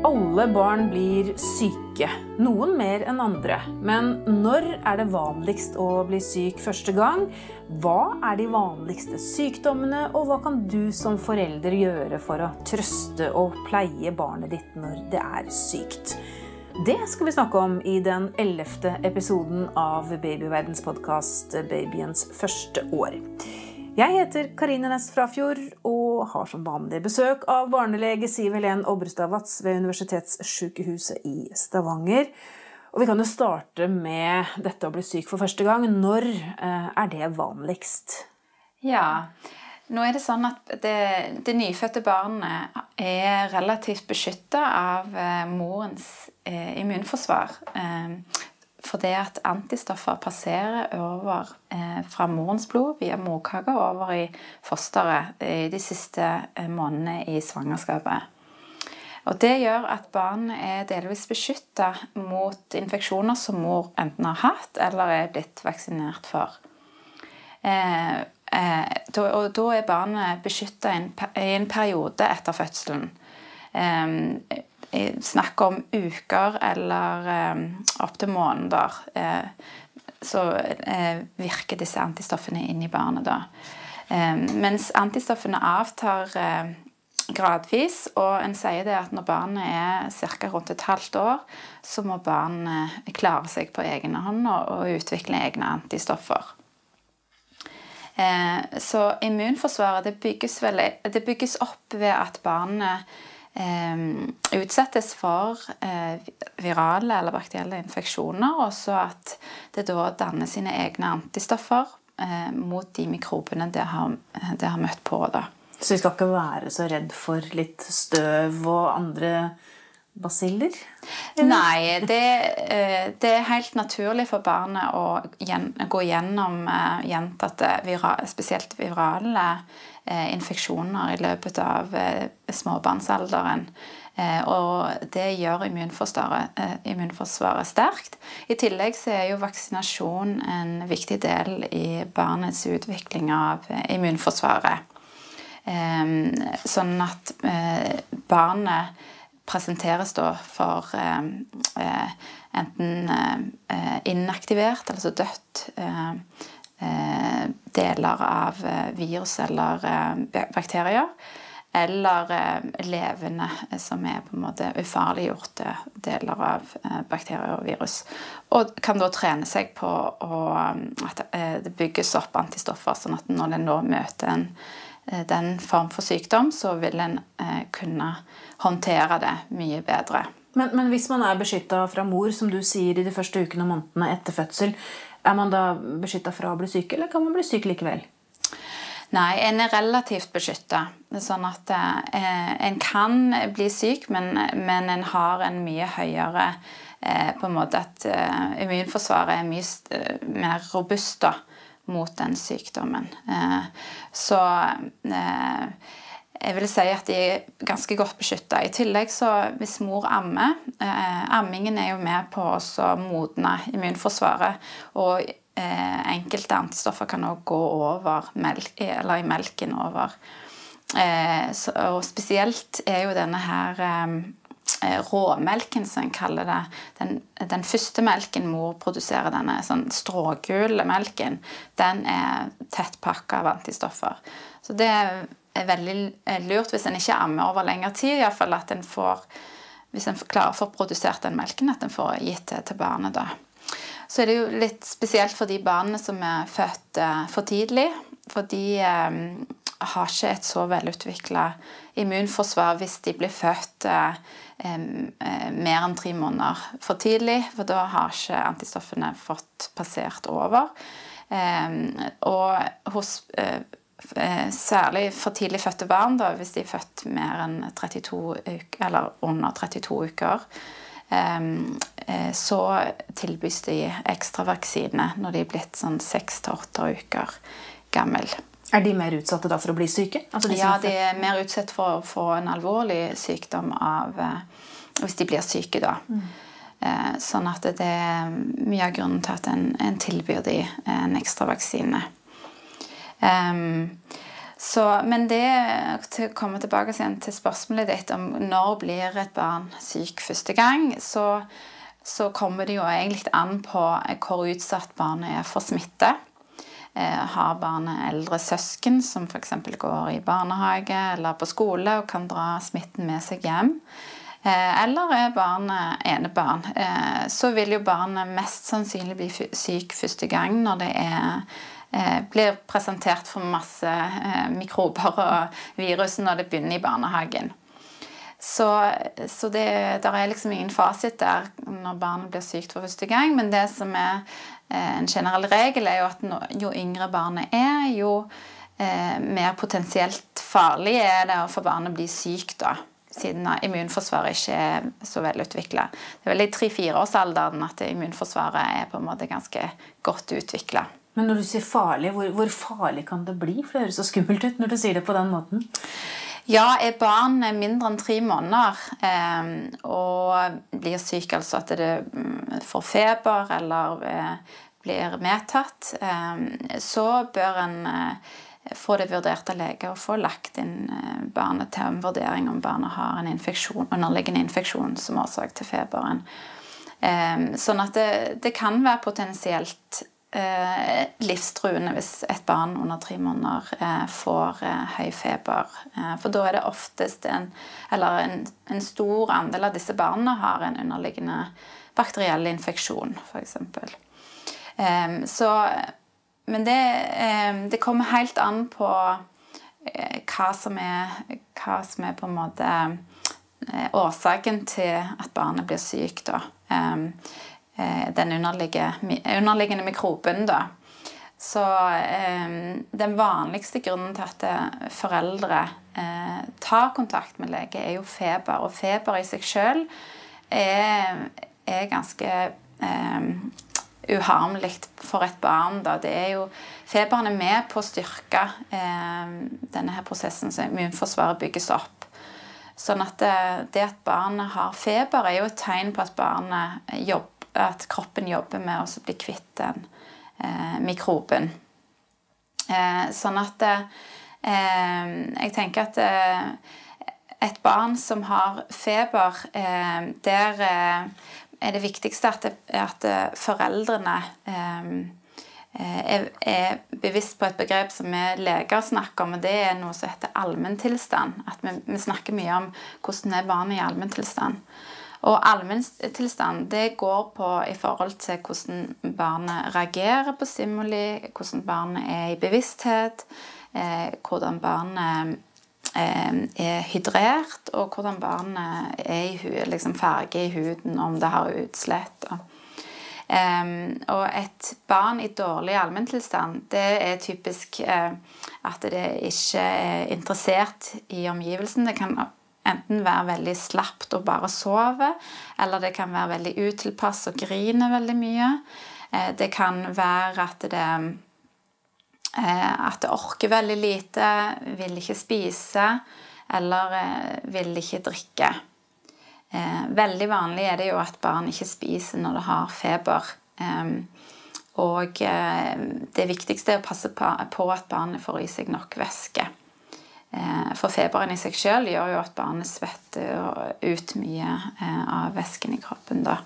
Alle barn blir syke, noen mer enn andre. Men når er det vanligst å bli syk første gang? Hva er de vanligste sykdommene, og hva kan du som forelder gjøre for å trøste og pleie barnet ditt når det er sykt? Det skal vi snakke om i den ellevte episoden av Babyverdens podkast 'Babyens første år'. Jeg heter Karine Næss Frafjord og har som vanlig besøk av barnelege Siv Helen Obrestad Watz ved Universitetssykehuset i Stavanger. Og vi kan jo starte med dette å bli syk for første gang. Når eh, er det vanligst? Ja, nå er det sånn at det, det nyfødte barnet er relativt beskytta av eh, morens eh, immunforsvar. Eh, fordi at antistoffer passerer over eh, fra morens blod via morkaka over i fosteret i de siste eh, månedene i svangerskapet. Og Det gjør at barnet er delvis beskytta mot infeksjoner som mor enten har hatt eller er blitt vaksinert for. Eh, eh, og Da er barnet beskytta i en periode etter fødselen. Snakk om uker eller eh, opptil måneder, eh, så eh, virker disse antistoffene inn i barnet da. Eh, mens antistoffene avtar eh, gradvis, og en sier det at når barnet er ca. rundt et halvt år, så må barnet klare seg på egen hånd og, og utvikle egne antistoffer. Eh, så immunforsvaret det bygges, vel, det bygges opp ved at barnet utsettes for eh, virale eller bakterielle infeksjoner, og så at det da danner sine egne antistoffer eh, mot de mikrobene det har, det har møtt på. da. Så vi skal ikke være så redd for litt støv og andre basiller? Nei, det, eh, det, er helt naturlig for barnet å gå gjennom gjentatte, spesielt virale Eh, infeksjoner i løpet av eh, småbarnsalderen. Eh, og det gjør immunforsvaret, sterkt. I tillegg så er jo vaksinasjon en viktig del i barnets utvikling av immunforsvaret. Sånn at barnet presenteres da for enten inaktivert, altså dødt Eh, deler av eh, virus eller eh, bakterier. Eller levende, som er på en måte ufarliggjorte deler av bakterier og virus. Og kan da trene seg på å, at det bygges opp antistoffer, sånn at når en nå møter en, den form for sykdom, så vil en kunne håndtere det mye bedre. Men, men hvis man er beskytta fra mor, som du sier, i de første ukene og månedene etter fødsel, er man da beskytta fra å bli syk, eller kan man bli syk likevel? Nei, en er relativt beskytta. Sånn at eh, en kan bli syk, men, men en har en mye høyere eh, på en måte At eh, immunforsvaret er mye mer robust da, mot den sykdommen. Eh, så eh, jeg vil si at de er ganske godt beskytta. I tillegg så hvis mor ammer eh, Ammingen er jo med på å modne immunforsvaret. Og eh, enkelte antistoffer kan òg gå over melk, eller i melken over. Eh, så, og spesielt er jo denne her eh, eh, råmelken, som en kaller det. Den, den, første melken mor produserer, denne sånn strågule melken, den er tett pakka av antistoffer. Så det er veldig eh, lurt hvis en ikke ammer over lengre tid. I fall at en får, Hvis en klarer å få produsert den melken, at en får gitt det til barnet. da. Så er det jo litt spesielt for de barna som er født uh, for tidlig. For de eh, har ikke et så velutvikla immunforsvar hvis de blir født eh, uh, mer enn tre måneder for tidlig. For da har ikke antistoffene fått passert over. Eh, og hos Eh, særlig for tidlig fødte barn, da, hvis de er født mer enn 32 uker, eller under 32 uker, eh, så tilbys de ekstra vaksine når de er blitt sånn 6-8 uker gammel. Er de mer utsatte da for å bli syke? Altså de ja, de er mer utsatt for å få en alvorlig sykdom av, eh, hvis de blir syke, da. Mm. Sånn at det er mye av grunnen til at en, en tilbyr de en ekstra vaksine. Um, Så, men det til å komme tilbake til spørsmålet ditt om når blir et barn syk første gang, så, så kommer det jo egentlig an på hvor utsatt barnet er for smitte. Eh, har barnet eldre søsken som f.eks. går i barnehage eller på skole og kan dra smitten med seg hjem? Eh, eller er barnet enebarn? Eh, så vil jo barnet mest sannsynlig bli syk første gang når det er blir presentert for masse eh, mikrober og virus når det begynner i barnehagen. Så, så det er liksom ingen fasit der når barnet blir sykt for første gang. Men det som er eh, en generell regel, er jo at jo yngre barnet er, jo mer potensielt farlig er det for barnet å bli sykt. da. Siden immunforsvaret ikke er så velutvikla. Det er vel i tre-fireårsalderen at immunforsvaret er på en måte ganske godt utvikla. Men når du sier farlig, hvor, hvor, farlig kan det bli? For det høres så skummelt ut når du sier det på den måten. Ja, er barn mindre enn tre måneder eh, og blir syk, altså at det mm, får feber eller eh, blir medtatt, eh, så bør en eh, få det vurdert av lege og få lagt inn eh, barnet til en vurdering om barnet har en infeksjon, underliggende infeksjon som årsak til feberen. Eh, sånn at det, det kan være potensielt eh, livstruende hvis et barn under tre måneder eh, får eh, høy feber. For da er det oftest en Eller en, en, stor andel av disse barna har en underliggende bakteriell infeksjon, f.eks. Eh, så Men det, det, kommer helt an på hva som er, hva som er på en måte årsaken til at barnet blir sykt. Eh, den underliggende mikroben. Da. Så eh, den vanligste grunnen til at eh, foreldre tar kontakt med lege, er jo feber. Og feber i seg sjøl er, er, ganske uharmelig for et barn. Da. Det er jo, feberen er med på å styrke eh, denne her prosessen som immunforsvaret bygges opp. Sånn at det, det at barnet har feber, er jo et tegn på at barnet jobber at kroppen jobber med å bli kvitt den eh, mikroben. Eh, sånn at eh, Jeg tenker at eh, et barn som har feber, eh, der eh, er det viktigste at, det, at foreldrene er, er, bevisst på et begrep som vi leger snakker om, og det er noe som heter allmenntilstand. Vi, vi snakker mye om hvordan er barnet i allmenntilstand. Og allmenntilstand det går på i forhold til hvordan barnet reagerer på stimuli, hvordan barnet er i bevissthet, eh, hvordan barnet eh, er hydrert, og hvordan barnet er i liksom farge i huden, om det har utslett. Um, og et barn i dårlig allmenntilstand, det er typisk uh, at det ikke er interessert i omgivelsen. Det kan enten være veldig slapt og bare sove, eller det kan være veldig utilpass og griner veldig mye. Eh, det kan være at det, eh, at det orker veldig lite, vil ikke spise eller eh, vil ikke drikke. Veldig vanlig er det jo at barn ikke spiser når det har feber. Og det viktigste er å passe på at barnet får i seg nok væske. Eh, for feberen i seg sjøl gjør jo at barnet svetter ut mye eh, av væsken i kroppen. da.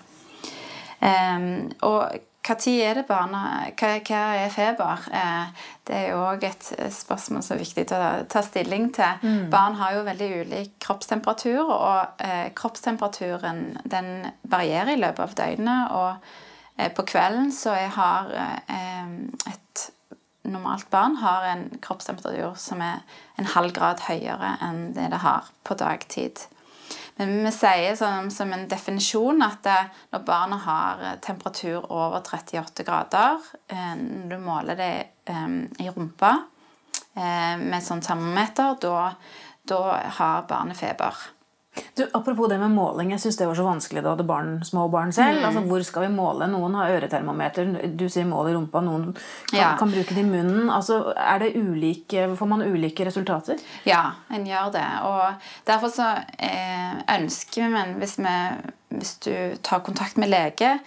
Og tid er det barna hva, hva, er feber? Eh, det er jo òg et spørsmål som er viktig å ta stilling til. Mm. Barn har jo veldig ulik kroppstemperatur, og kroppstemperaturen den varierer i løpet av døgnet. Og på kvelden så jeg har et normalt barn har en kroppstemperatur som er en halv grad høyere enn det det har på dagtid. Men vi sier som, som en definisjon at det, når barnet har temperatur over 38 grader, eh, når du måler det eh, i rumpa eh, med sånn termometer, da har barnet feber. Du, apropos det med måling. Jeg syns det var så vanskelig da du hadde barn, små barn selv. Mm. Altså, Hvor skal vi måle? Noen har øretermometer, du sier mål i rumpa, noen kan, ja. kan bruke det i munnen. Altså, er det ulike, Får man ulike resultater? Ja, en gjør det. Og derfor så eh, ønsker vi, men hvis, vi, hvis du tar kontakt med lege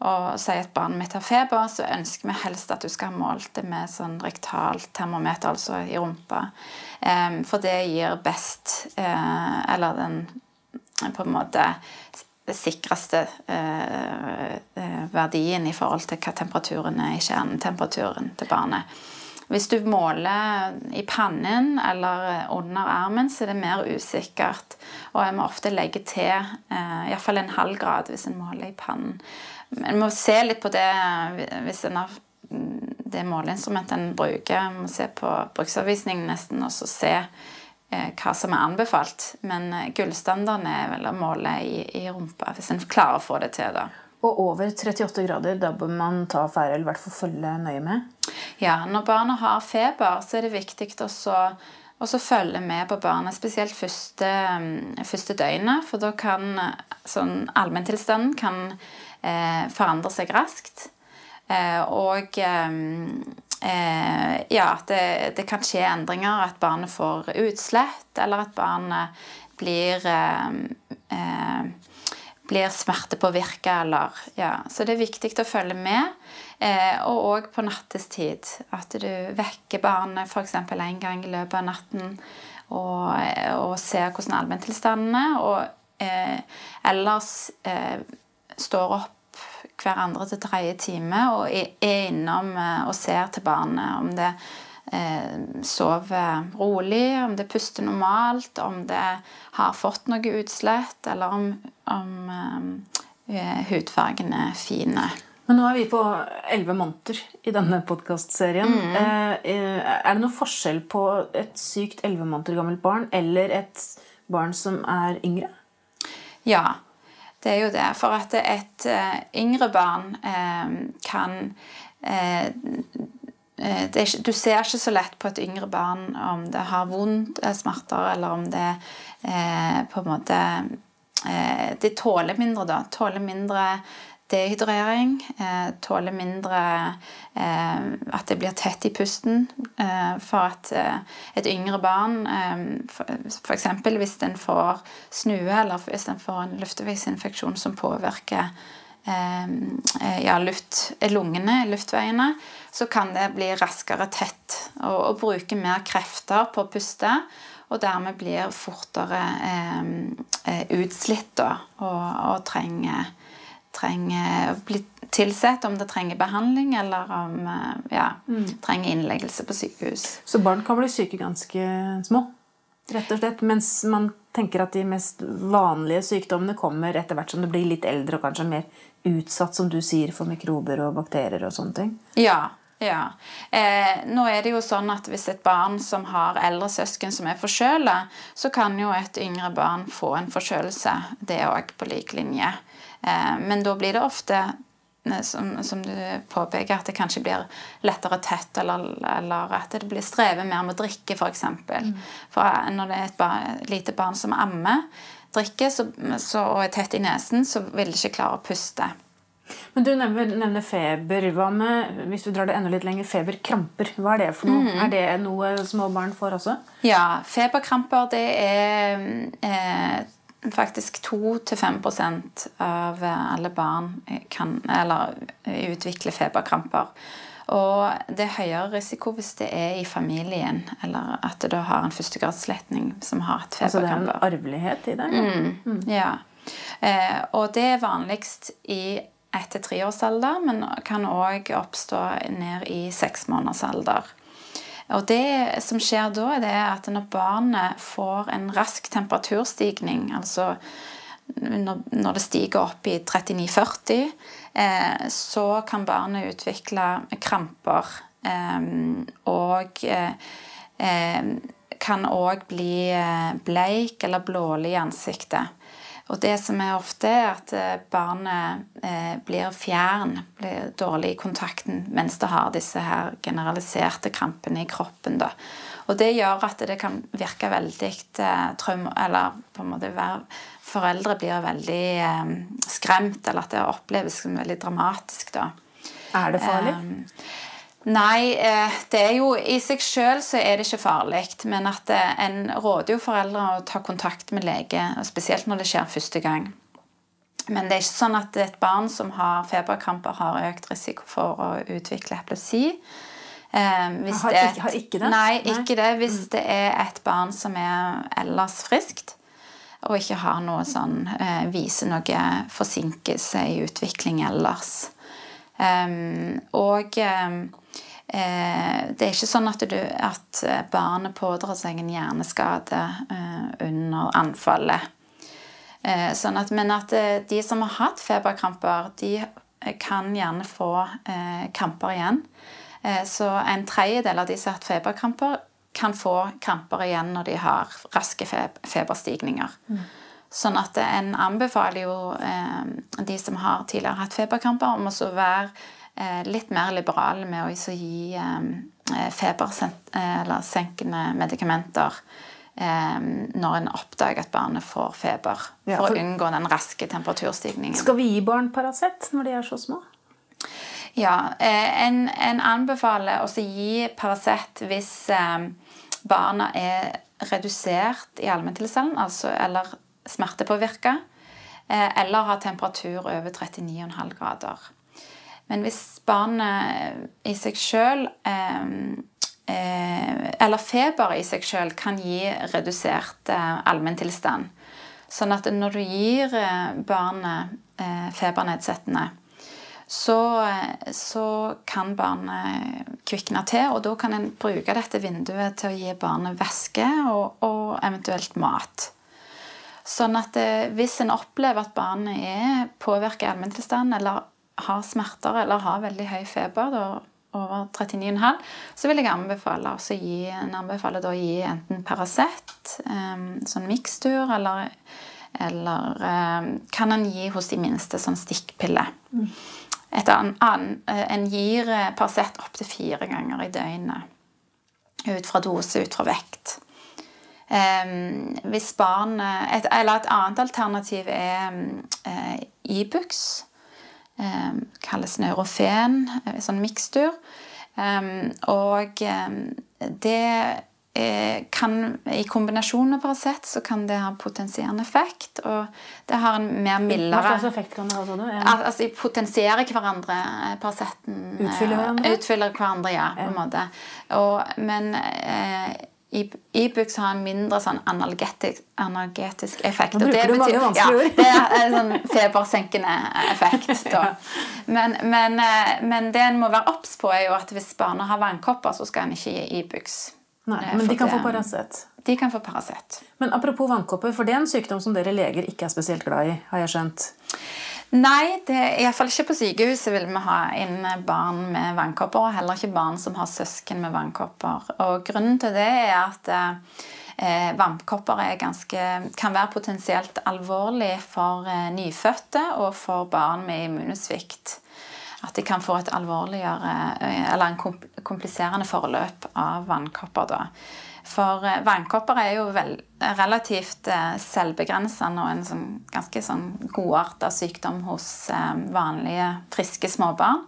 og sier at barnet mitt har feber, så ønsker vi helst at du skal ha målt det med sånn rektalt termometer, altså i rumpa. Um, for det gir best uh, Eller den på en måte sikreste uh, uh, verdien i forhold til hva temperaturen er i kjernetemperaturen til barnet. Hvis du måler i pannen eller under armen, så er det mer usikkert. Og jeg må ofte legge til eh, iallfall en halv grad hvis en måler i pannen. En må se litt på det hvis en har det måleinstrumentet en bruker. En må se på bruksanvisningen nesten og så se eh, hva som er anbefalt. Men eh, gullstandarden er vel å måle i, i rumpa, hvis en klarer å få det til. da. Og over 38 grader, da bør man ta affære, eller i hvert fall følge nøye med? Ja, når barnet har feber, så er det viktig å følge med på barnet, spesielt første, første døgnet. For da kan sånn allmenntilstanden kan eh, forandre seg raskt. Eh, og eh, ja, det, det, kan skje endringer. At barnet får utslett, eller at barnet blir blir smertepåvirka eller Ja. Så det er viktig å følge med. Eh, og òg på nattestid. At du vekker barnet f.eks. en gang i løpet av natten og, og ser hvordan allmenntilstanden er. Og eh, ellers eh, står opp hver andre til tredje time og er innom eh, og ser til barnet om det eh, sover rolig, om det puster normalt, om det har fått noe utslett, eller om, om eh, hudfargen er fine. Men nå er vi på elleve måneder i denne podkastserien. Mm. Eh, eh, er det noe forskjell på et sykt elleve måneder gammelt barn eller et barn som er yngre? Ja, det er jo det. For at et uh, yngre barn uh, kan Eh, ikke, du ser ikke så lett på et yngre barn om det har vondt, eller smerter, eller om det eh, på en måte eh, Det tåler mindre, da. Tåler mindre dehydrering. Eh, tåler mindre eh, at det blir tett i pusten. for at et yngre barn, f.eks. hvis den får snue, eller hvis den får en luftveisinfeksjon som påvirker ja, luft, lungene, luftveiene, så kan det bli raskere tett og, og bruke mer krefter på å puste. Og dermed blir fortere eh, eh, utslitt da, og, og trenger, trenger å bli tilsett om det trenger behandling eller om det ja, mm. trenger innleggelse på sykehus. Så barn kan bli syke ganske små? Rett og slett, Mens man tenker at de mest vanlige sykdommene kommer etter hvert som du blir litt eldre og kanskje mer utsatt som du sier, for mikrober og bakterier og sånne ting? Ja, ja. Eh, nå er det jo sånn at Hvis et barn som har eldre søsken som er forkjøla, så kan jo et yngre barn få en forkjølelse, det òg, på lik linje. Eh, men da blir det ofte, eh, som, som, du påpeker, at det kanskje blir lettere tett, eller, eller at det blir strevet mer med å drikke, f.eks. For, mm. for når det er et barn, lite barn som ammer, drikker så, så, og er tett i nesen, så vil det ikke klare å puste. Men du nevner, nevner, feber. Hva med, hvis du drar det enda litt lenger, feberkramper? Hva er det for noe? Mm. Er det noe små barn får også? Ja, feberkramper det er eh, faktisk 2-5% av alle barn kan eller utvikle feberkramper. Og det er høyere risiko hvis det er i familien, eller at du har en førstegradsletning som har et feberkramper. Altså det er en arvelighet i det? Ja. Mm, mm. ja. Eh, og det er vanligst i etter treårsalder, men kan òg oppstå ned i seksmånedersalder. Og det som skjer da, er at når barnet får en rask temperaturstigning, altså når det stiger opp i 39-40, eh, så kan barnet utvikle kramper. Eh, og eh, kan òg bli bleik eller blålig i ansiktet. Og det som er ofte, er at eh, barnet eh, blir fjern, blir dårlig i kontakten mens det har disse her generaliserte krampene i kroppen. Da. Og det gjør at det kan virke veldig eh, traum... Eller på en måte være Foreldre blir veldig eh, skremt, eller at det oppleves som veldig dramatisk. Da. Er det farlig? Um, Nei, eh, det er jo i seg sjøl så er det ikke farlig. Men at eh, en råder jo foreldre å ta kontakt med lege, spesielt når det skjer første gang. men det er ikke sånn at et barn som har feberkramper, har økt risiko for å utvikle epilepsi. Eh, har, det, ikke, har, ikke, det? Nei, ikke det. Hvis mm. det er et barn som er ellers friskt, og ikke har noe sånn Viser noe forsinkelse i utvikling ellers. Um, og um, eh, det er ikke sånn at, du, at barnet pådrar seg en hjerneskade eh, under anfallet. Eh, sånn at, men at eh, de som har hatt feberkramper, de kan gjerne få eh, kramper igjen. Eh, så en tredjedel av de som har hatt feberkramper, kan få kramper igjen når de har raske feberstigninger. Mm. Sånn at en anbefaler jo eh, de som har tidligere hatt feberkramper, om å være eh, litt mer liberale med å gi eh, febersenkende medikamenter når en oppdager at barnet får feber. For, ja, for, å unngå den raske temperaturstigningen. Skal vi gi barn Paracet når de er så små? Ja, en, en anbefaler å gi Paracet hvis barna er redusert i allmenntilstanden, altså, eller smertepåvirka, eh, eller har temperatur over 39,5 grader. Men hvis barnet i seg sjøl eh, eh, Eller feber i seg sjøl kan gi redusert allmenntilstand. Sånn at når du gir barnet febernedsettende, så, så, kan barnet kvikne til. Og da kan en bruke dette vinduet til å gi barnet væske og, og eventuelt mat. Sånn at eh, hvis en opplever at barnet er påvirket i allmenntilstand, eller har smerter eller har veldig høy feber, da, over 39,5, så vil jeg anbefale å gi, anbefale å gi enten Paracet, um, sånn mikstur, eller, eller um, kan en gi hos de minste sånn stikkpille. Mm. An, an, en gir Paracet opptil fire ganger i døgnet. Ut fra dose, ut fra vekt. Um, hvis barn, et, Eller et annet alternativ er Ibux. Um, kalles neurofen, en sånn mikstur. Um, og det er, kan I kombinasjon med Paracet så kan det ha potensierende effekt. Og det har en mer mildere Hva slags effekt kan det ha? Sånn? Al altså, de potensierer hverandre. Paraceten Utfyller hverandre? Utfyller hverandre, ja. på en måte. Og, men eh, Ibux har en mindre sånn analgetisk, analgetisk effekt. Nå bruker du mange vanskelige ord. Ja, det er en sånn febersenkende effekt. Da. Men, men, eh, men, det en må være obs på, er jo at hvis barna har vannkopper, så skal en ikke gi Ibux. Nei, eh, men de kan få Paracet? De kan få Paracet. Men apropos vannkopper, for det er en sykdom som dere leger ikke er spesielt glad i, har jeg skjønt? Nei, det er iallfall ikke på sykehuset vil vi ha inn barn med vannkopper. Og heller ikke barn som har søsken med vannkopper. Og grunnen til det er at eh, vannkopper ganske, kan være potensielt alvorlig for eh, nyfødte og for barn med immunsvikt. At de kan få et alvorligere, eh, eller en kompliserende forløp av vannkopper. da. For eh, vannkopper er jo vel, relativt eh, selvbegrensende og en sånn, ganske sånn godarta sykdom hos eh, vanlige, friske småbarn.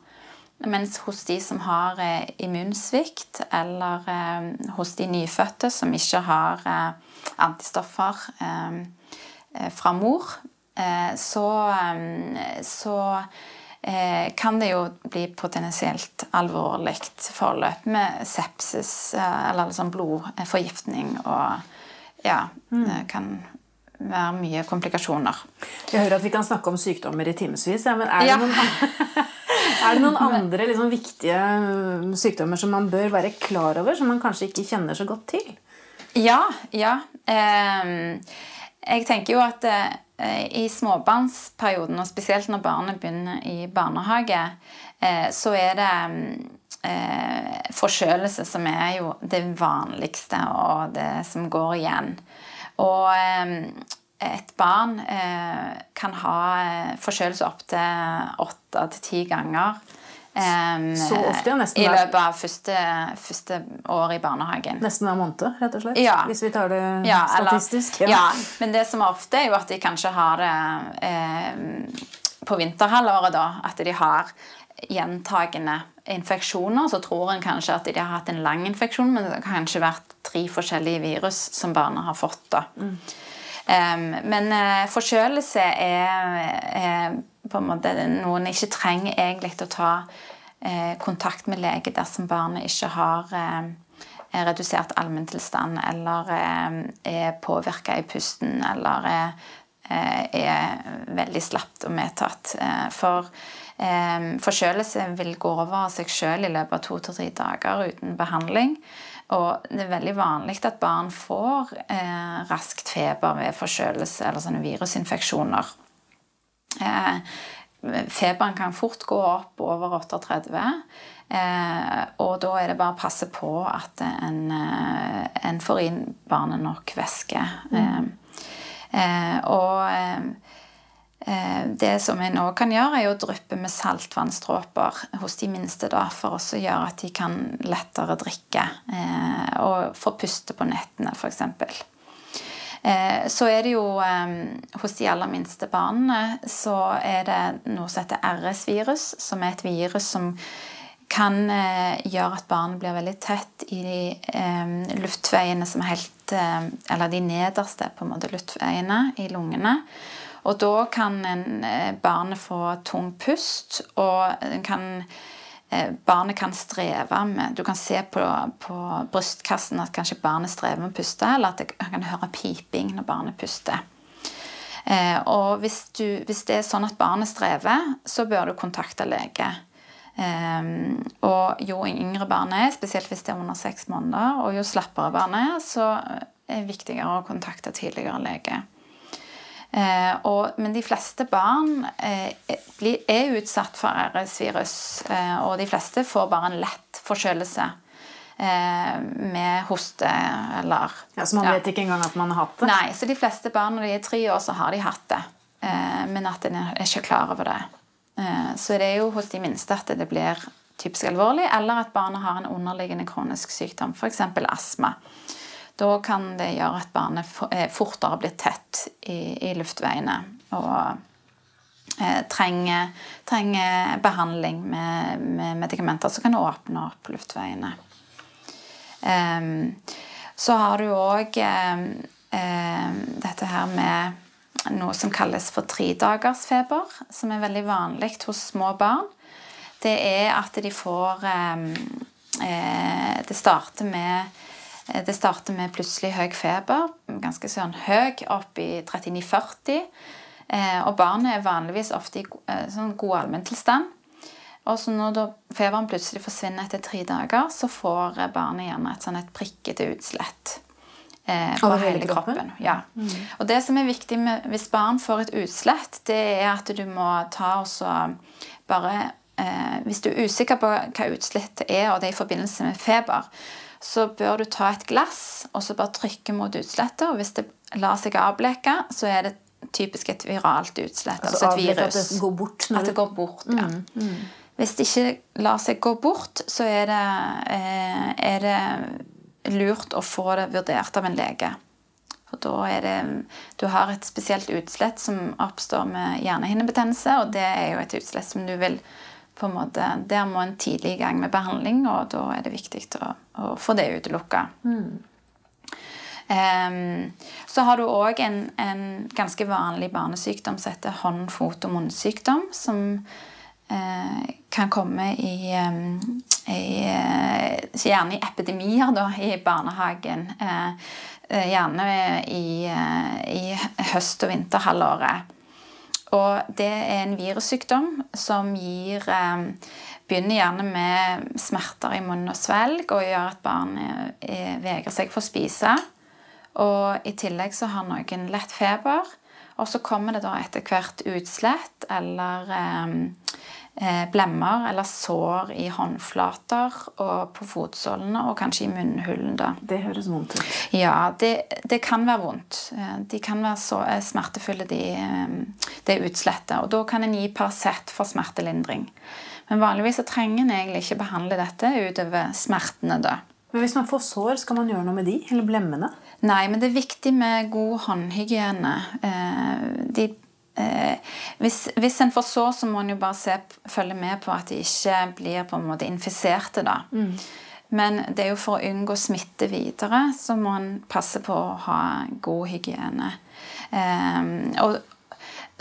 Mens hos de som har eh, immunsvikt, eller eh, hos de nyfødte som ikke har eh, antistoffer fra mor, så, så eh, kan det jo bli potensielt alvorlig forløp med sepsis eh, eller liksom blodforgiftning. Og ja, mm. det kan være mye komplikasjoner. Jeg hører at vi kan snakke om sykdommer i timevis, ja, men er det ja. noen, er det noen andre liksom, viktige mm, sykdommer som man bør være klar over, som man kanskje ikke kjenner så godt til? Ja, ja. Eh, jeg tenker jo at eh, Eh, I småbarnsperioden, og spesielt når barnet begynner i barnehage, eh, så er det eh, forkjølelse som er jo det vanligste, og det som går igjen. Og et barn kan ha forkjølelse opptil åtte til ti ganger Um, så ofte, ja, nesten I løpet av første, første år i barnehagen. Nesten hver måned, rett og slett? Ja. Hvis vi tar det ja, statistisk? Eller, ja. Men det som er ofte, er jo at de kanskje har det eh, på vinterhalvåret, da. At de har gjentagende infeksjoner. Så tror en kanskje at de har hatt en lang infeksjon, men det har kanskje vært tre forskjellige virus som barna har fått. da. Mm. Um, men uh, forkjølelse er, er, på en måte noen ikke trenger egentlig å ta eh, kontakt med lege dersom barnet ikke har eh, redusert allmenntilstand eller er påvirka i pusten eller er, er veldig slapt og medtatt. For forkjølelse vil gå over av seg sjøl i løpet av to til tre dager uten behandling. Og det er veldig vanlig at barn får eh, raskt feber ved forkjølelse eller sånne virusinfeksjoner. Eh, feberen kan fort gå opp over 38. Eh, og da er det bare å passe på at en, eh, en får inn barnet nok væske. Mm. og Eh, det som en òg kan gjøre, er å dryppe med saltvannsdråper hos de minste da, for å gjøre at de kan lettere drikke eh, og få puste på nettene, f.eks. Eh, så er det jo hos de aller minste barna så er det noe som heter RS-virus, som er et virus som kan gjøre at barn blir veldig tett i de luftveiene som er helt Eller de nederste på en måte luftveiene i lungene. Og da kan en, eh, barnet få tung pust, og kan, eh, barnet kan streve med Du kan se på, på, brystkassen at kanskje barnet strever med å puste, eller at det kan høre piping når barnet puster. Eh, og hvis, du, hvis, det er sånn at barnet strever, så bør du kontakte lege. og jo yngre barnet er, spesielt hvis det er under seks måneder, og jo slappere barnet er, så er det viktigere å kontakte tidligere lege. Eh, og, men de fleste barn eh, blir, er utsatt for RS-virus, eh, og de fleste får bare en lett forkjølelse. Eh, med hoste eller Ja, Så man ja. vet ikke engang at man har hatt det? Nei, så de fleste barn når de er tre år, så har de hatt det. Eh, men at en er ikke klar over det. Eh, så det er jo hos de minste at det blir typisk alvorlig, eller at barnet har en underliggende kronisk sykdom, f.eks. astma. Da kan det gjøre at barnet eh, fortere blir tett i, i luftveiene og eh, trenger, trenger, behandling med, med, medikamenter som kan åpne opp luftveiene. Um, så har du òg um, um, dette her med noe som kalles for tredagersfeber, som er veldig vanlig hos små barn. Det er at de får eh, Det starter med det starter med plutselig høy feber, ganske sånn høy, opp i 39-40. Eh, og barnet er vanligvis ofte i eh, sånn god allmenntilstand. Og så når feberen plutselig forsvinner etter tre dager, så får barnet gjerne et sånn et prikkete utslett. Eh, på hele, hele kroppen. Ja. Mm. Og det som er viktig med, hvis barn får et utslett, det er at du må ta og så bare eh, Hvis du er usikker på hva utslettet er, og det er i forbindelse med feber, så bør du ta et glass og så bare trykke mot utslettet. Og hvis det lar seg avbleke, så er det typisk et viralt utslett. Altså, altså et virus. At det går bort? At det går bort, ja. Mm, mm. Hvis det ikke lar seg gå bort, så er det, eh, er det lurt å få det vurdert av en lege. For da er det Du har et spesielt utslett som oppstår med hjernehinnebetennelse, og det er jo et utslett som du vil på en måte, Der må en tidlig i gang med behandling, og da er det viktig å, å få det utelukka. Mm. Um, så har du òg en, en, ganske vanlig barnesykdom som heter hånd-, fot- og munnsykdom. Som uh, kan komme i, um, i uh, Gjerne i epidemier da, i barnehagen. Uh, gjerne i, i høst- og vinterhalvåret. Og det er en virussykdom som gir eh, Begynner gjerne med smerter i munn og svelg og gjør at barnet eh, vegrer seg for å spise. Og i tillegg så har noen lett feber. Og så kommer det da etter hvert utslett eller eh, blemmer eller sår i håndflater og på fotsålene og kanskje i munnhulen. da. Det høres vondt ut. Ja, det, det kan være vondt. Eh, de kan være så eh, smertefulle, de, det utslettet. Og da kan en gi Paracet for smertelindring. Men vanligvis så trenger en egentlig ikke behandle dette utover smertene. da. Men hvis man får sår, skal man gjøre noe med de? Eller blemmene? Nei, men det er viktig med god håndhygiene. De Eh, hvis, hvis, en får sår, så må en jo bare se, følge med på at de ikke blir på en måte infiserte. da. Mm. Men det er jo for å unngå smitte videre, så må en passe på å ha god hygiene. Eh, og,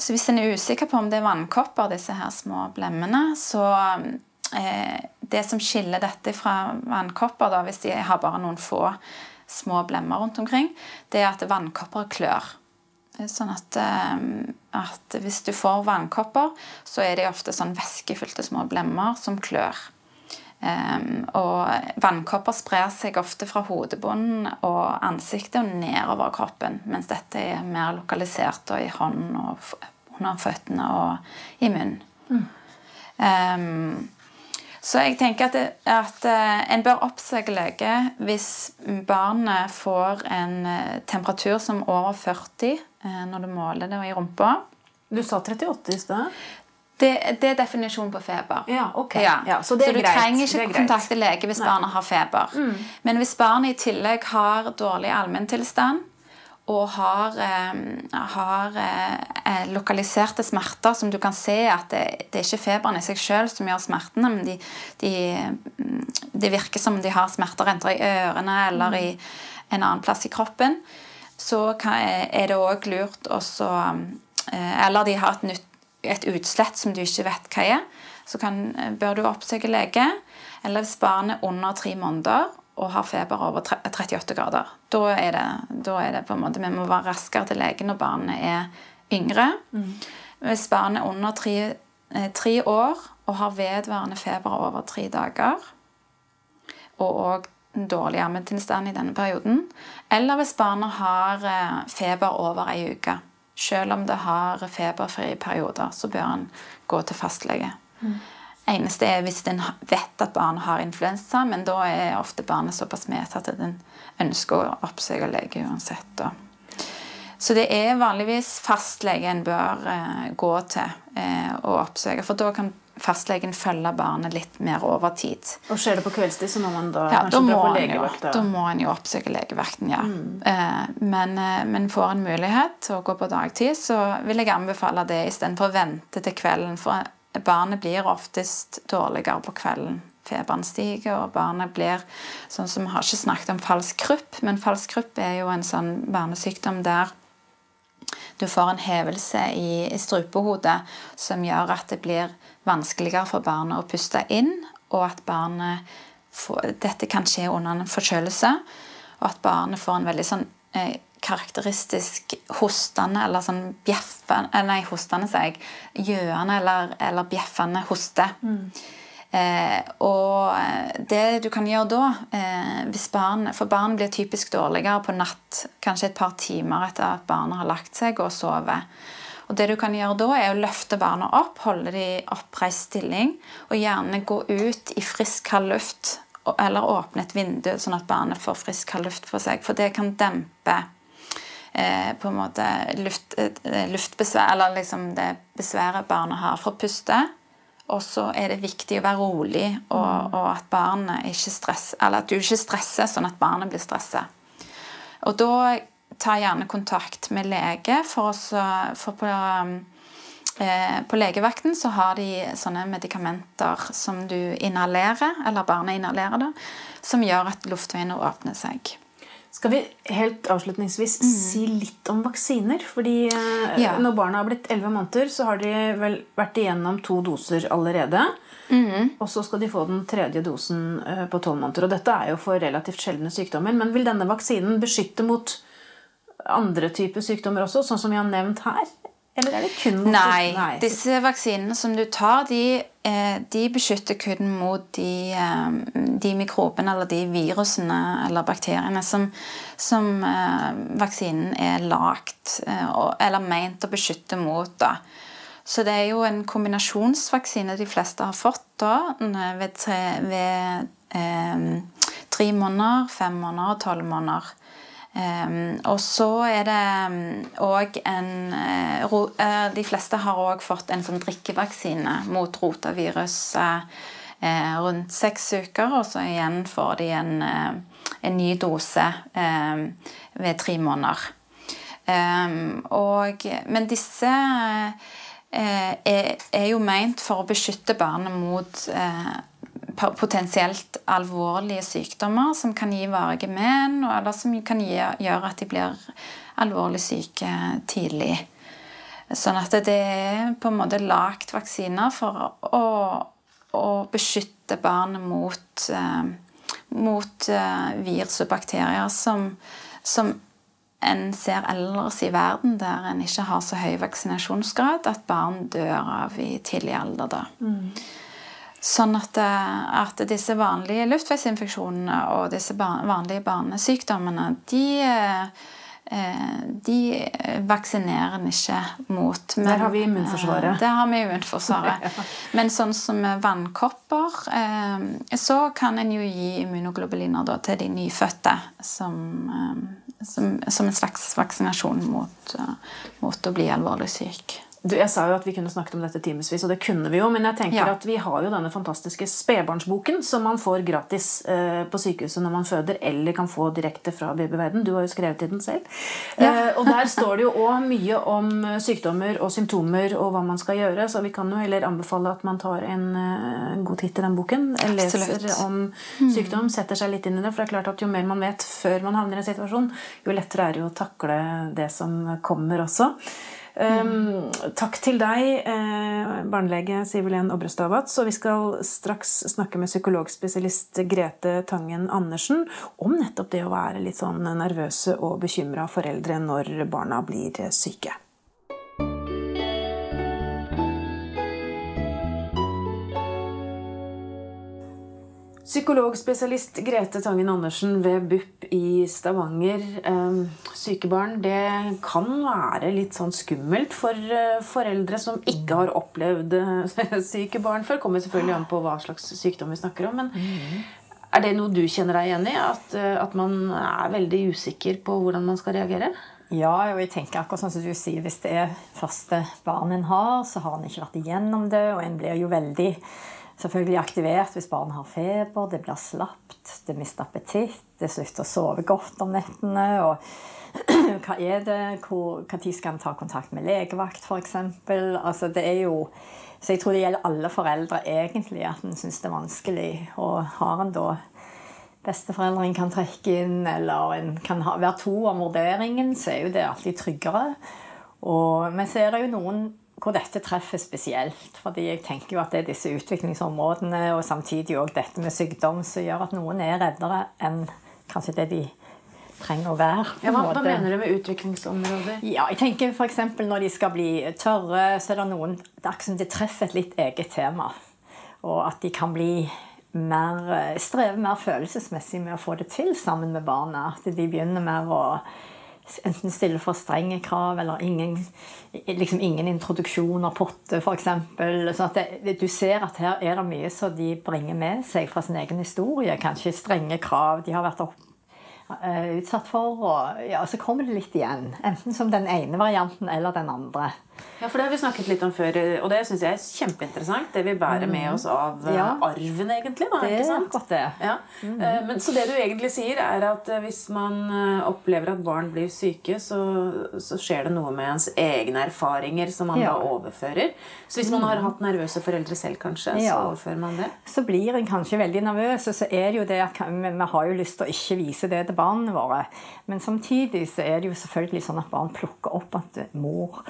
så hvis en er usikker på om det er vannkopper, disse her små blemmene, så eh, Det som skiller dette fra vannkopper, da, hvis de har bare noen få små blemmer rundt omkring, det er at vannkopper klør. Sånn at, eh, at hvis du får vannkopper, så er de ofte sånn væskefylte små blemmer som klør. Um, og vannkopper sprer seg ofte fra hodebunnen og ansiktet og nedover kroppen, mens dette er mer lokalisert i hånden og under føttene og i munnen. Mm. Um, så jeg tenker at, det, at uh, en bør oppsøke lege hvis barnet får en uh, temperatur som over 40 uh, når du måler det i rumpa. Du sa 38 i stad. Det, det, er definisjonen på feber. Ja, ok. Ja. Ja, så, så, du greit. trenger ikke kontakte lege hvis Nei. barnet har feber. Mm. Men hvis barnet i tillegg har dårlig allmenntilstand og har, eh, har eh, lokaliserte smerter som du kan se at det, det er ikke feberen i seg sjøl som gjør smertene, men de, de, de, virker som de har smerter enten i ørene eller i en annen plass i kroppen, så er det òg lurt å eh, Eller de har et nytt et utslett som du ikke vet hva er, så kan, bør du oppsøke lege. Eller hvis barnet er under tre måneder og har feber over 38 grader. Da er det, da er det på en måte, Vi må være raskere til legen når barnet er yngre. Mm. Hvis barnet er under tre, eh, tre, år og har vedvarende feber over tre dager, og òg dårlig ammetilstand i denne perioden, eller hvis barnet har eh, feber over ei uke selv om det har feberfrie perioder, så bør en gå til fastlege. Mm. Eneste er hvis en vet at barnet har influensa, men da er ofte barnet såpass medtatt at en ønsker å oppsøke lege uansett. Så det er vanligvis fastlege en bør eh, gå til eh, og oppsøke. For da kan fastlegen følge barnet litt mer over tid. Og Skjer det på kveldstid, så må man da ja, kanskje på legevakt? Da må en jo oppsøke legevakten, ja. Mm. Eh, men, eh, men, får en mulighet til å gå på dagtid, så vil jeg anbefale det istedenfor å vente til kvelden. For barnet blir oftest dårligere på kvelden. Feberen stiger, og barnet blir sånn som Vi har ikke snakket om falsk krupp, men falsk krupp er jo en sånn barnesykdom der du får en hevelse i, i strupehodet som gjør at det blir vanskeligere for barnet å puste inn, og at barnet får, Dette kan skje under en forkjølelse, og at barnet får en veldig sånn eh, karakteristisk hostende eller sånn bjeffende eh, Nei, hostende, sier jeg. Gjøende eller, eller bjeffende hoste. Mm. Eh, og det du kan gjøre da eh, hvis barn, For barn blir typisk dårligere på natt, kanskje et par timer etter at barnet har lagt seg og sover. Og det du kan gjøre da, er å løfte barna opp, holde de oppreist stilling, og gjerne gå ut i frisk, kald luft eller åpne et vindu, sånn at barnet får frisk, kald luft på seg. For det kan dempe eh, på en måte luft, eh, luftbesvær, eller liksom det besværet barnet har for å puste. Og så er det viktig å være rolig, og, mm. og at barnet ikke stresser, eller at du ikke stresser sånn at barnet blir stresset. Og da ta gjerne kontakt med lege. For, også, for på, eh, på, legevakten så har de sånne medikamenter som du inhalerer, eller barnet inhalerer, da, som gjør at luftveiene åpner seg. Skal vi helt avslutningsvis mm. si litt om vaksiner? Fordi eh, ja. Når barna har blitt 11 måneder, så har de vel vært igjennom to doser allerede. Mm. Og så skal de få den tredje dosen eh, på 12 måneder. Og dette er jo for relativt sjeldne sykdommer. Men vil denne vaksinen beskytte mot andre typer sykdommer også, sånn som vi har nevnt her? Eller er det kun mot Nei, Nei. disse vaksinene som du tar, de, eh, de beskytter kun mot de, eh, de, mikrobene eller de virusene eller bakteriene som, som eh, vaksinen er lagt eller meint å beskytte mot. da. Så det er jo en kombinasjonsvaksine de fleste har fått da, ved, tre, ved eh, tre måneder, fem måneder og tolv måneder. Um, og så er det òg um, en uh, De fleste har òg fått en sånn drikkevaksine mot rotavirus uh, uh, rundt seks uker. Og så igjen får de en, en ny dose ved tre måneder. Og, men disse er, jo meint for å beskytte barnet mot potensielt alvorlige sykdommer som kan gi varige men, eller som kan gi, gjøre at de blir alvorlig syke tidlig. Sånn at det er på en måte lagd vaksiner for å, å beskytte barnet mot, eh, mot eh, virus og bakterier som, som en ser ellers i verden, der en ikke har så høy vaksinasjonsgrad, at barn dør av i tidlig alder. da. Mm. Sånn at, eh, at, disse vanlige luftveisinfeksjonene og disse vanlige barnesykdommene de, eh, de vaksinerer en ikke mot. Men, der har vi immunforsvaret. Der har vi immunforsvaret. ja. Men sånn som vannkopper, så kan en jo gi immunoglobuliner til de nyfødte som, som, som en slags vaksinasjon mot, mot å bli alvorlig syk. Du, jeg sa jo at vi kunne snakket om dette timevis, og det kunne vi jo. Men jeg tenker ja. at vi har jo denne fantastiske spedbarnsboken som man får gratis eh, på sykehuset når man føder, eller kan få direkte fra babyverden. Du har jo skrevet i den selv. Ja. Eh, og der står det jo òg mye om eh, sykdommer og symptomer og hva man skal gjøre. Så vi kan jo heller anbefale at man tar en, eh, en god titt i den boken. Leser Absolutt. om mm. sykdom, setter seg litt inn i det. For det er klart at jo mer man vet før man havner i en situasjon, jo lettere er det jo å takle det som kommer også. Um, takk til deg, eh, barnelege Sivelen Obrestavat. Og vi skal straks snakke med psykologspesialist Grete Tangen Andersen om nettopp det å være litt sånn nervøse og bekymra foreldre når barna blir syke. Psykologspesialist Grete Tangen Andersen ved BUP i Stavanger. Ehm, syke barn det kan være litt sånn skummelt for eh, foreldre som ikke har opplevd eh, syke barn før. Kommer selvfølgelig an på hva slags sykdom vi snakker om. Men mm. er det noe du kjenner deg igjen i? At, eh, at man er veldig usikker på hvordan man skal reagere? Ja, og jeg tenker akkurat sånn som du sier, Hvis det er første barn en har, så har en ikke vært igjennom det, og en blir jo veldig selvfølgelig aktivert hvis barnet har feber, det blir slapt, det mister appetitt, det slutter å sove godt om nettene. og hva er det? Når skal en ta kontakt med legevakt, f.eks.? Altså, det er jo Så jeg tror det gjelder alle foreldre egentlig at en syns det er vanskelig. Og har en da besteforeldre en kan trekke inn, eller en kan ha, være to om vurderingen, så er jo det alltid tryggere. Og, men så er det jo noen hvor dette treffer spesielt. fordi jeg tenker jo at det er disse utviklingsområdene og samtidig også dette med sykdom som gjør at noen er reddere enn kanskje det de trenger å være. Ja, hva, hva, mener du med utviklingsområder? Ja, jeg tenker for Når de skal bli tørre, så er det noen Det er treffer et litt eget tema. Og at de kan bli mer, streve mer følelsesmessig med å få det til sammen med barna. At de begynner mer å enten stille for strenge krav eller ingen, liksom ingen introduksjon av potte, f.eks. Sånn du ser at her er det mye som de bringer med seg fra sin egen historie. Kanskje strenge krav de har vært opp, uh, utsatt for. Og, ja, så kommer det litt igjen. Enten som den ene varianten eller den andre. Ja, for Det har vi snakket litt om før, og det syns jeg er kjempeinteressant. Det vi bærer med mm. oss av eh, ja. arven, egentlig. Da, det er akkurat det. Ja. Mm. Men, så det du egentlig sier, er at hvis man opplever at barn blir syke, så, så skjer det noe med ens egne erfaringer som man ja. da overfører. Så hvis man har mm. hatt nervøse foreldre selv, kanskje, så overfører man det? Så blir en kanskje veldig nervøs, og så er det jo det at vi har jo lyst til å ikke vise det til barna våre. Men samtidig så er det jo selvfølgelig sånn at barn plukker opp at mor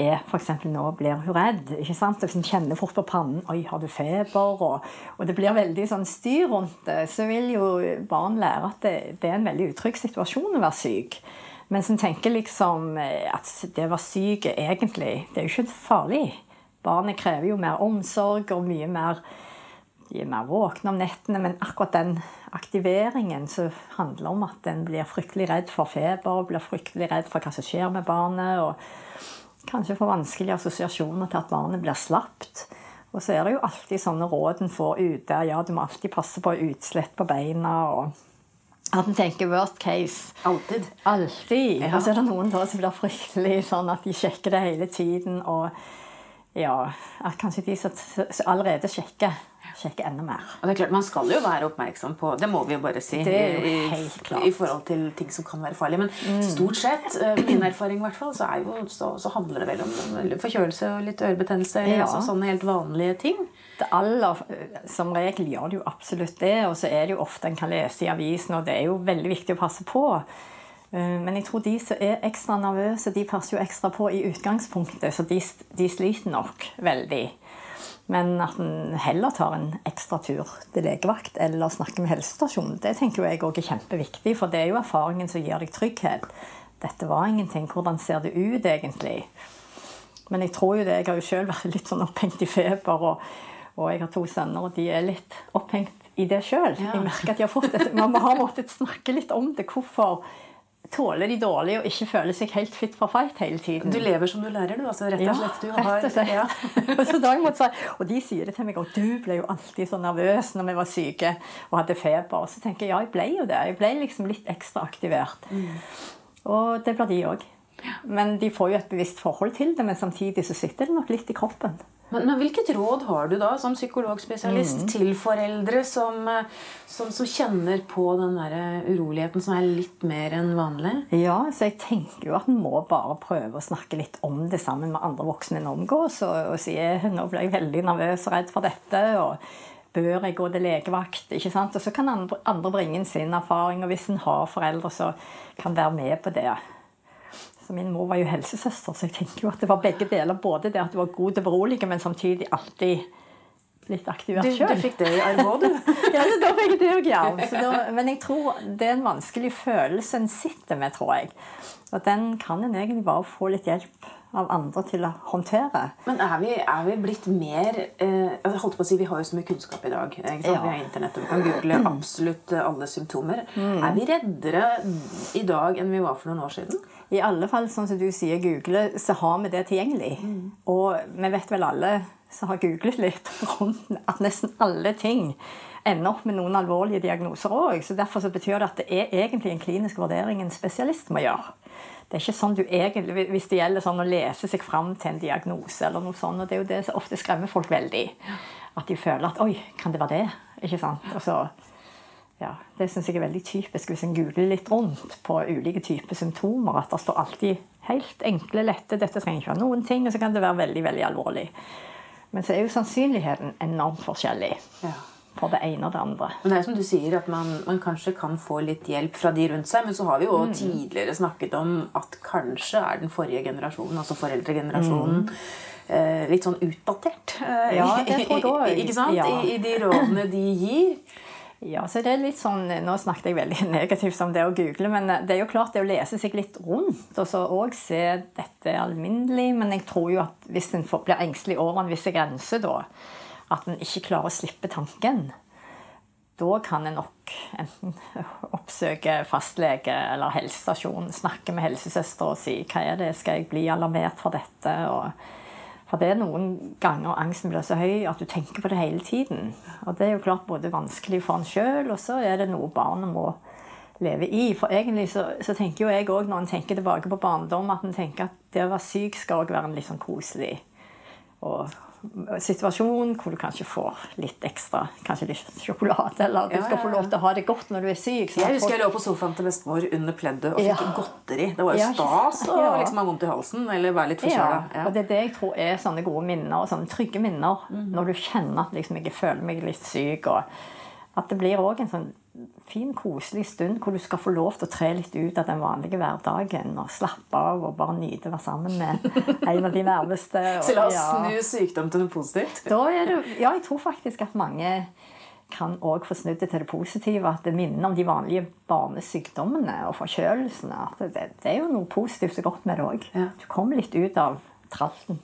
er f.eks. nå blir hun redd. ikke sant? Hvis hun kjenner fort på pannen 'Oi, har du feber?' Og, og, det blir veldig sånn styr rundt det, så vil jo barn lære at det, det er en veldig utrygg situasjon å være syk. Mens en tenker liksom eh, at det å være syk egentlig Det er jo ikke farlig. Barnet krever jo mer omsorg og mye mer De er mer våkne om nettene, men akkurat den aktiveringen som handler om at en blir fryktelig redd for feber, blir fryktelig redd for hva som skjer med barnet. og kanskje får vanskelige assosiasjoner til at barnet blir slapt. Og så er det jo alltid sånne råd en får ute. Ja, du må alltid passe på utslett på beina. og at en tenker worst case. Alltid. Alltid. Ja. Og så er det noen da som blir fryktelig sånn at de sjekker det hele tiden. Og ja, at kanskje de som allerede sjekker sjekke enda mer. Og det er klart, Man skal jo være oppmerksom på Det må vi jo bare si. Det er jo helt klart. I, forhold til ting som kan være farlige. Men mm. stort sett, eh, min erfaring i hvert fall, så, jo, så, så, handler det vel om forkjølelse og litt ørebetennelse. Ja. Altså sånne helt vanlige ting. Det aller, Som regel gjør det jo absolutt det. Og så er det jo ofte en kan lese i avisen, og det er jo veldig viktig å passe på. Eh, men jeg tror de som er ekstra nervøse, de passer jo ekstra på i utgangspunktet, så de, de sliter nok veldig. Men at en heller tar en ekstra tur til legevakt eller snakker med helsestasjonen, det tenker jeg også er kjempeviktig, for det er jo erfaringen som gir deg trygghet. Dette var ingenting. Hvordan ser det ut egentlig? Men jeg tror jo det, jeg har jo sjøl vært litt sånn opphengt i feber, og, og, jeg har to sønner, og de er litt opphengt i det sjøl. Ja. Jeg merker at de har fått et, Man har måttet snakke litt om det. Hvorfor tåler de dårlig og ikke føler seg helt fit for fight hele tiden. Du lever som du lærer, du. altså Rett og slett. Du har, rett og slett. Ja. og de sier det til meg, og du ble jo alltid så nervøs når vi var syke og hadde feber. Og så tenker jeg ja, jeg ble jo det. Jeg ble liksom litt ekstra aktivert. Mm. Og det blir de òg. Men de får jo et bevisst forhold til det, men samtidig så sitter det nok litt i kroppen. Men, men hvilket råd har du da som psykologspesialist mm. til foreldre som, som, som, kjenner på den der uroligheten som er litt mer enn vanlig? Ja, så jeg tenker jo at en må bare prøve å snakke litt om det sammen med andre voksne en omgås. Og, og si nå ble jeg veldig nervøs og redd for dette. og Bør jeg gå til legevakt? ikke sant? Og Så kan andre, andre bringe inn sin erfaring. Og hvis en har foreldre som kan være med på det, så min mor var jo helsesøster, så jeg tenker jo at det var begge deler. Både det at du var god til å berolige, men samtidig alltid litt aktivert sjøl. Du, du fikk det i arv òg, du? ja, da fikk jeg det òg, ja. men jeg tror det er en vanskelig følelse en sitter med, tror jeg. Og den kan en egentlig bare få litt hjelp av andre til å håndtere. Men er vi, er vi blitt mer eh, jeg holdt på å si, Vi har jo så mye kunnskap i dag. Ja. Vi har Internett, og vi kan google absolutt alle symptomer. Mm. Er vi reddere i dag enn vi var for noen år siden? I alle fall, sånn som du sier, google, så har vi det tilgjengelig. Mm. Og vi vet vel alle som har googlet litt rundt at nesten alle ting ender opp med noen alvorlige diagnoser òg. Så derfor så betyr det at det er egentlig en klinisk vurdering en spesialist må gjøre. Det er ikke sånn du egentlig, Hvis det gjelder sånn å lese seg fram til en diagnose, eller noe sånt, og det er jo det som ofte skremmer folk veldig. At de føler at 'oi, kan det være det?' Ikke sant? Og så ja, det syns jeg er veldig typisk hvis en googler litt rundt på ulike typer symptomer. At det står alltid helt enkle, lette 'Dette trenger ikke være noen ting', og så kan det være veldig, veldig alvorlig. Men så er jo sannsynligheten enormt forskjellig. Ja. For det ene og det andre. Men det er som du sier, at man, man, kanskje kan få litt hjelp fra de rundt seg. Men så har vi jo mm. tidligere snakket om at kanskje er den forrige generasjonen, altså foreldregenerasjonen, mm. eh, litt sånn utdatert. Eh, ja, det tror jeg òg. Ikke sant? Ja. I, I de rådene de gir. Ja, så det er litt sånn, Nå snakket jeg veldig negativt om det å google, men det er jo klart det å lese seg litt rundt og så òg se dette alminnelig. Men jeg tror jo at hvis en blir engstelig over en viss grense, da, at en ikke klarer å slippe tanken, da kan en nok enten oppsøke fastlege eller helsestasjon, snakke med helsesøster og si hva er det, skal jeg bli alarmert for dette? og for det er noen ganger angsten blir så høy at du tenker på det hele tiden. Og det er jo klart både vanskelig for en sjøl, og så er det noe barnet må leve i. For egentlig så, så tenker jo jeg òg, når en tenker tilbake på barndom, at en tenker at det å være syk skal òg være en litt sånn koselig og situasjon hvor du kanskje får litt ekstra kanskje litt sjokolade, eller du skal få lov til å ha det godt når du er syk. Jeg husker jeg lå på sofaen til bestemor under pleddet og fikk godteri. Det var jo stas å liksom ha vondt i halsen eller være litt forkjøla. Ja. Og det er det jeg tror er sånne gode minner, og sånne trygge minner. Mm. Når du kjenner at liksom, jeg føler meg litt syk. og at det blir òg en sånn fin, koselig stund hvor du skal få lov til å tre litt ut av den vanlige hverdagen og slappe av og bare nyte å være sammen med en av de nærmeste. Og, Så la oss ja. snu sykdom til noe positivt? Det, ja, jeg tror faktisk at mange kan òg få snudd det til det positive. At det minner om de vanlige barnesykdommene og forkjølelsene. At det, det, er jo noe positivt og godt med det òg. Ja. Du kommer litt ut av tralten.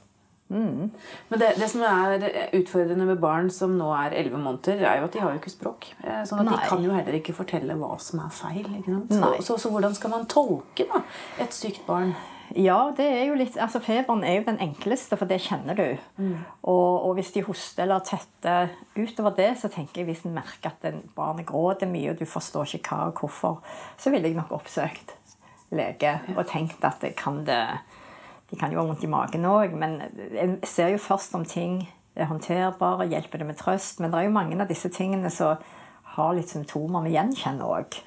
Mm. Men det, det, som er utfordrende med barn som nå er 11 måneder, er jo at de har jo ikke språk. Eh, sånn at Nei. De kan jo heller ikke fortelle hva som er feil. Så, så, så, hvordan skal man tolke da, et sykt barn? Ja, det er jo litt, altså Feberen er jo den enkleste, for det kjenner du. Mm. Og, og, hvis de hoster eller tetter utover det, så tenker jeg hvis en merker at barnet gråter mye, og du forstår ikke hva og hvorfor, så ville jeg nok oppsøkt lege og tenkt at det kan det de kan jo ha vondt i magen òg, men jeg ser jo først om ting er håndterbare, hjelper det med trøst. Men det er jo mange av disse tingene som har litt symptomer vi gjenkjenner òg.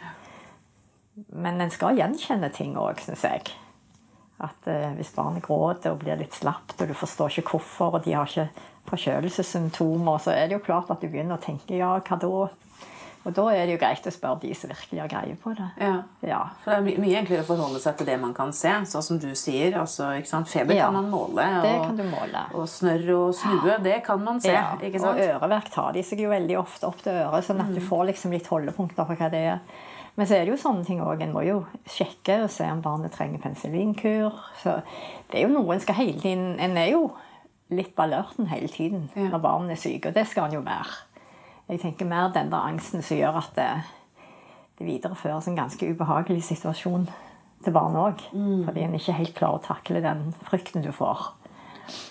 Men en skal gjenkjenne ting òg, syns jeg. At eh, Hvis barnet gråter og blir litt slapt, og du forstår ikke hvorfor, og de har ikke forkjølelsessymptomer, så er det jo klart at du begynner å tenke ja, hva da? Og da er det jo greit å spørre de som virkelig har greie på det. Ja. Ja. For det er mye enklere å forholde seg til det man kan se. Sånn som du sier. Altså? Feber Ja. kan man måle. Og, Det kan du måle. og snørr og snue, det kan man se. Ja, Og øreverk tar de seg jo veldig ofte opp til øret, sånn at du får liksom litt holdepunkter for hva det er. Men så er det jo sånne ting òg. En må jo sjekke og se om barnet trenger penicillinkur. Så det er jo noe en skal hele tiden En er jo litt på alerten hele tiden når barnet er syke, og det skal en jo være. Jeg tenker mer den der angsten som gjør at det, det videreføres en ganske ubehagelig situasjon til barnet òg. Fordi en ikke helt klarer å takle den frykten du får.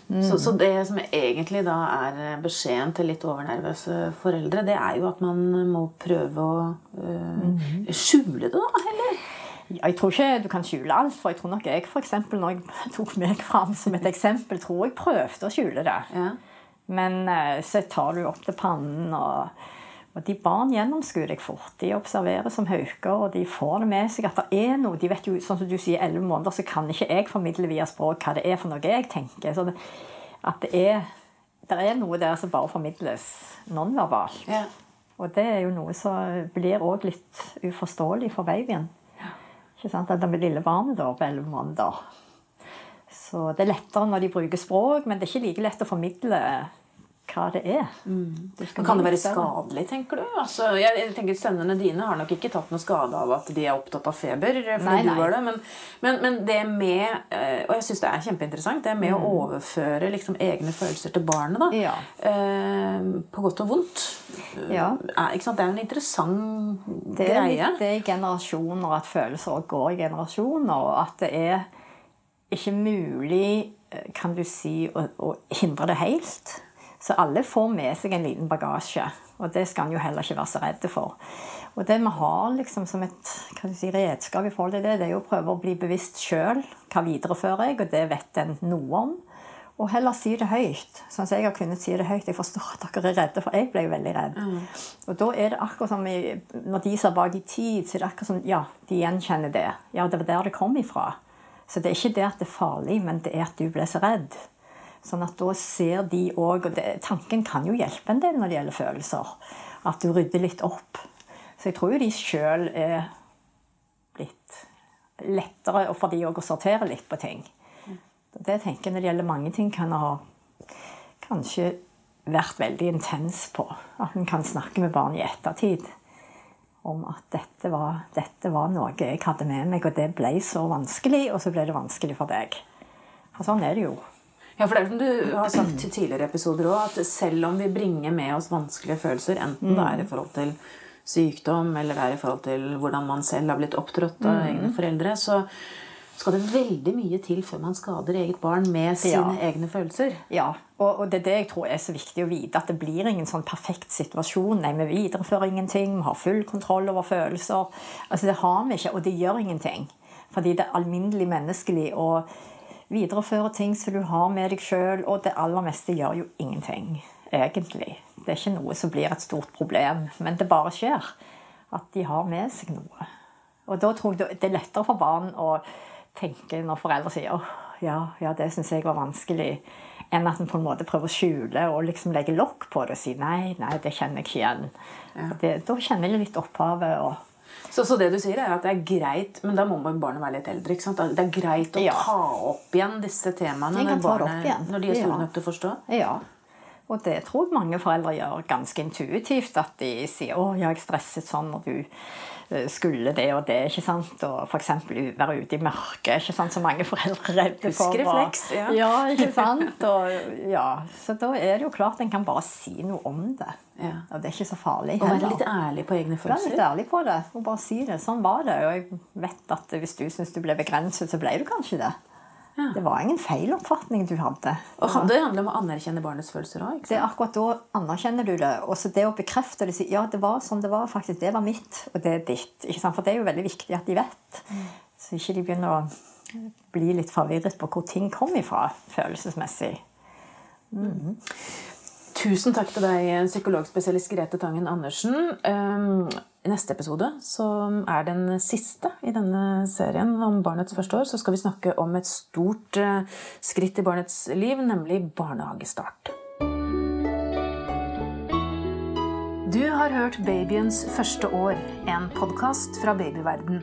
Så, så det som egentlig da er beskjeden til litt overnervøse foreldre, det er jo at man må prøve å øh, skjule det, da, heller. Jeg tror ikke du kan skjule alt, for jeg tror nok jeg for eksempel, når jeg tok meg fram som et eksempel, tror jeg prøvde å skjule det. Ja. Men eh, så tar du opp til pannen, og, og de barn gjennomskuer deg fort. De observerer som hauker, og de får det med seg at det er noe. De vet jo, sånn som du sier, elleve måneder, så kan ikke jeg formidle via språk hva det er for noe jeg tenker. Så det, at det er, det er noe der som bare formidles nonverbalt. Ja. Og det er jo noe som blir òg litt uforståelig for babyen. Ikke sant? At det lille barnet da, på elleve måneder. Så det er lettere når de bruker språk, men det er ikke like lett å formidle hva det er. Mm. kan det være skadelig, tenker du? Altså, jeg, tenker Sønnene dine har nok ikke tatt noe skade av at de er opptatt av feber. fordi Nei, du var det, men, men, men det med eh, Og jeg syns det er kjempeinteressant. Det med å overføre liksom, egne følelser til barnet. da, Mm. Ja. eh, På godt og vondt. Ja. Er? Det er en interessant Det er greie. det i generasjoner, at følelser går i generasjoner. Og at det er ikke mulig, eh, kan du si, å, å hindre det helt. Så alle får med seg en liten bagasje, og det skal en jo heller ikke være så redd for. Og det vi har liksom som et kan du si, redskap i forhold til det, det er jo å prøve å bli bevisst sjøl. Hva viderefører jeg, og det vet en noe om. Og heller si det høyt. Sånn som jeg har kunnet si det høyt. Jeg forstår at dere er redde, for jeg ble jo veldig redd. Og da er det akkurat som i, når de ser bak i tid, så er det akkurat som ja, de gjenkjenner det. Ja, det var der det kom ifra. Så det er ikke det at det er farlig, men det er at du ble så redd. Sånn at da ser de òg Og det, tanken kan jo hjelpe en del når det gjelder følelser. At du rydder litt opp. Så jeg tror jo de sjøl er blitt lettere og for de òg å sortere litt på ting. Det tenker jeg når det gjelder mange ting, kan ha kanskje vært veldig intens på. At en kan snakke med barn i ettertid om at dette var, dette var noe jeg hadde med meg, og det ble så vanskelig, og så ble det vanskelig for deg. For sånn er det jo. Ja, for det er som du har sagt til tidligere episoder også, at selv om vi bringer med oss vanskelige følelser, enten det er i forhold til sykdom eller det er i forhold til hvordan man selv har blitt opptrådt av egne foreldre, så skal det veldig mye til før man skader eget barn med sine Ja. egne følelser. Ja, og, og det er det jeg tror er så viktig å vite. At det blir ingen sånn perfekt situasjon. Nei, vi viderefører ingenting. Vi har full kontroll over følelser. Altså, Det har vi ikke, og det gjør ingenting. Fordi det er alminnelig menneskelig å videreføre ting som du har med deg sjøl, og det aller meste gjør jo ingenting, egentlig. Det er ikke noe som blir et stort problem, men det bare skjer. At de har med seg noe. Og da tror jeg det er lettere for barn å tenke når foreldre sier åh, ja, ja, det syns jeg var vanskelig, enn at en på en måte prøver å skjule og liksom legge lokk på det og si nei, nei, det kjenner jeg ikke igjen. Det, da kjenner jeg litt opphavet. og Så, så det du sier er at det er greit, men da må barnet være litt eldre. ikke sant? Det er greit å Ja. ta opp igjen disse temaene når, barnet, når de er store Ja. nok til å forstå. Ja. Og det tror jeg mange foreldre gjør ganske intuitivt. At de sier 'Å, jeg stresset sånn når du skulle det og det'. ikke sant? Og f.eks. være ute i mørket. ikke sant? Så mange foreldre er redde for. Huskrefleks, ja. ja. ikke sant? Og, ja. Så da er det jo klart en kan bare si noe om det. Ja. Og det er ikke så farlig Og være litt ærlig på egne Vær litt følelser. ærlig på det og bare si det. Sånn var det. Og jeg vet at hvis du syns du ble begrenset, så ble du kanskje det. Det var ingen feil oppfatning du hadde. Og Det handler om å anerkjenne barnets følelser òg. Det akkurat da anerkjenner du det. Og så det å bekrefte det, si ja, det var sånn det var, faktisk, det var mitt, og det er ditt. For det er jo veldig viktig at de vet. Så ikke de begynner å bli litt forvirret på hvor ting kom ifra følelsesmessig. Tusen takk til deg, psykologspesialist Grete Tangen Andersen. Ehm, I neste episode, som er den siste i denne serien om barnets første år, så skal vi snakke om et stort eh, skritt i barnets liv, nemlig barnehagestart. Du har hørt Babyens første år, en podkast fra babyverden.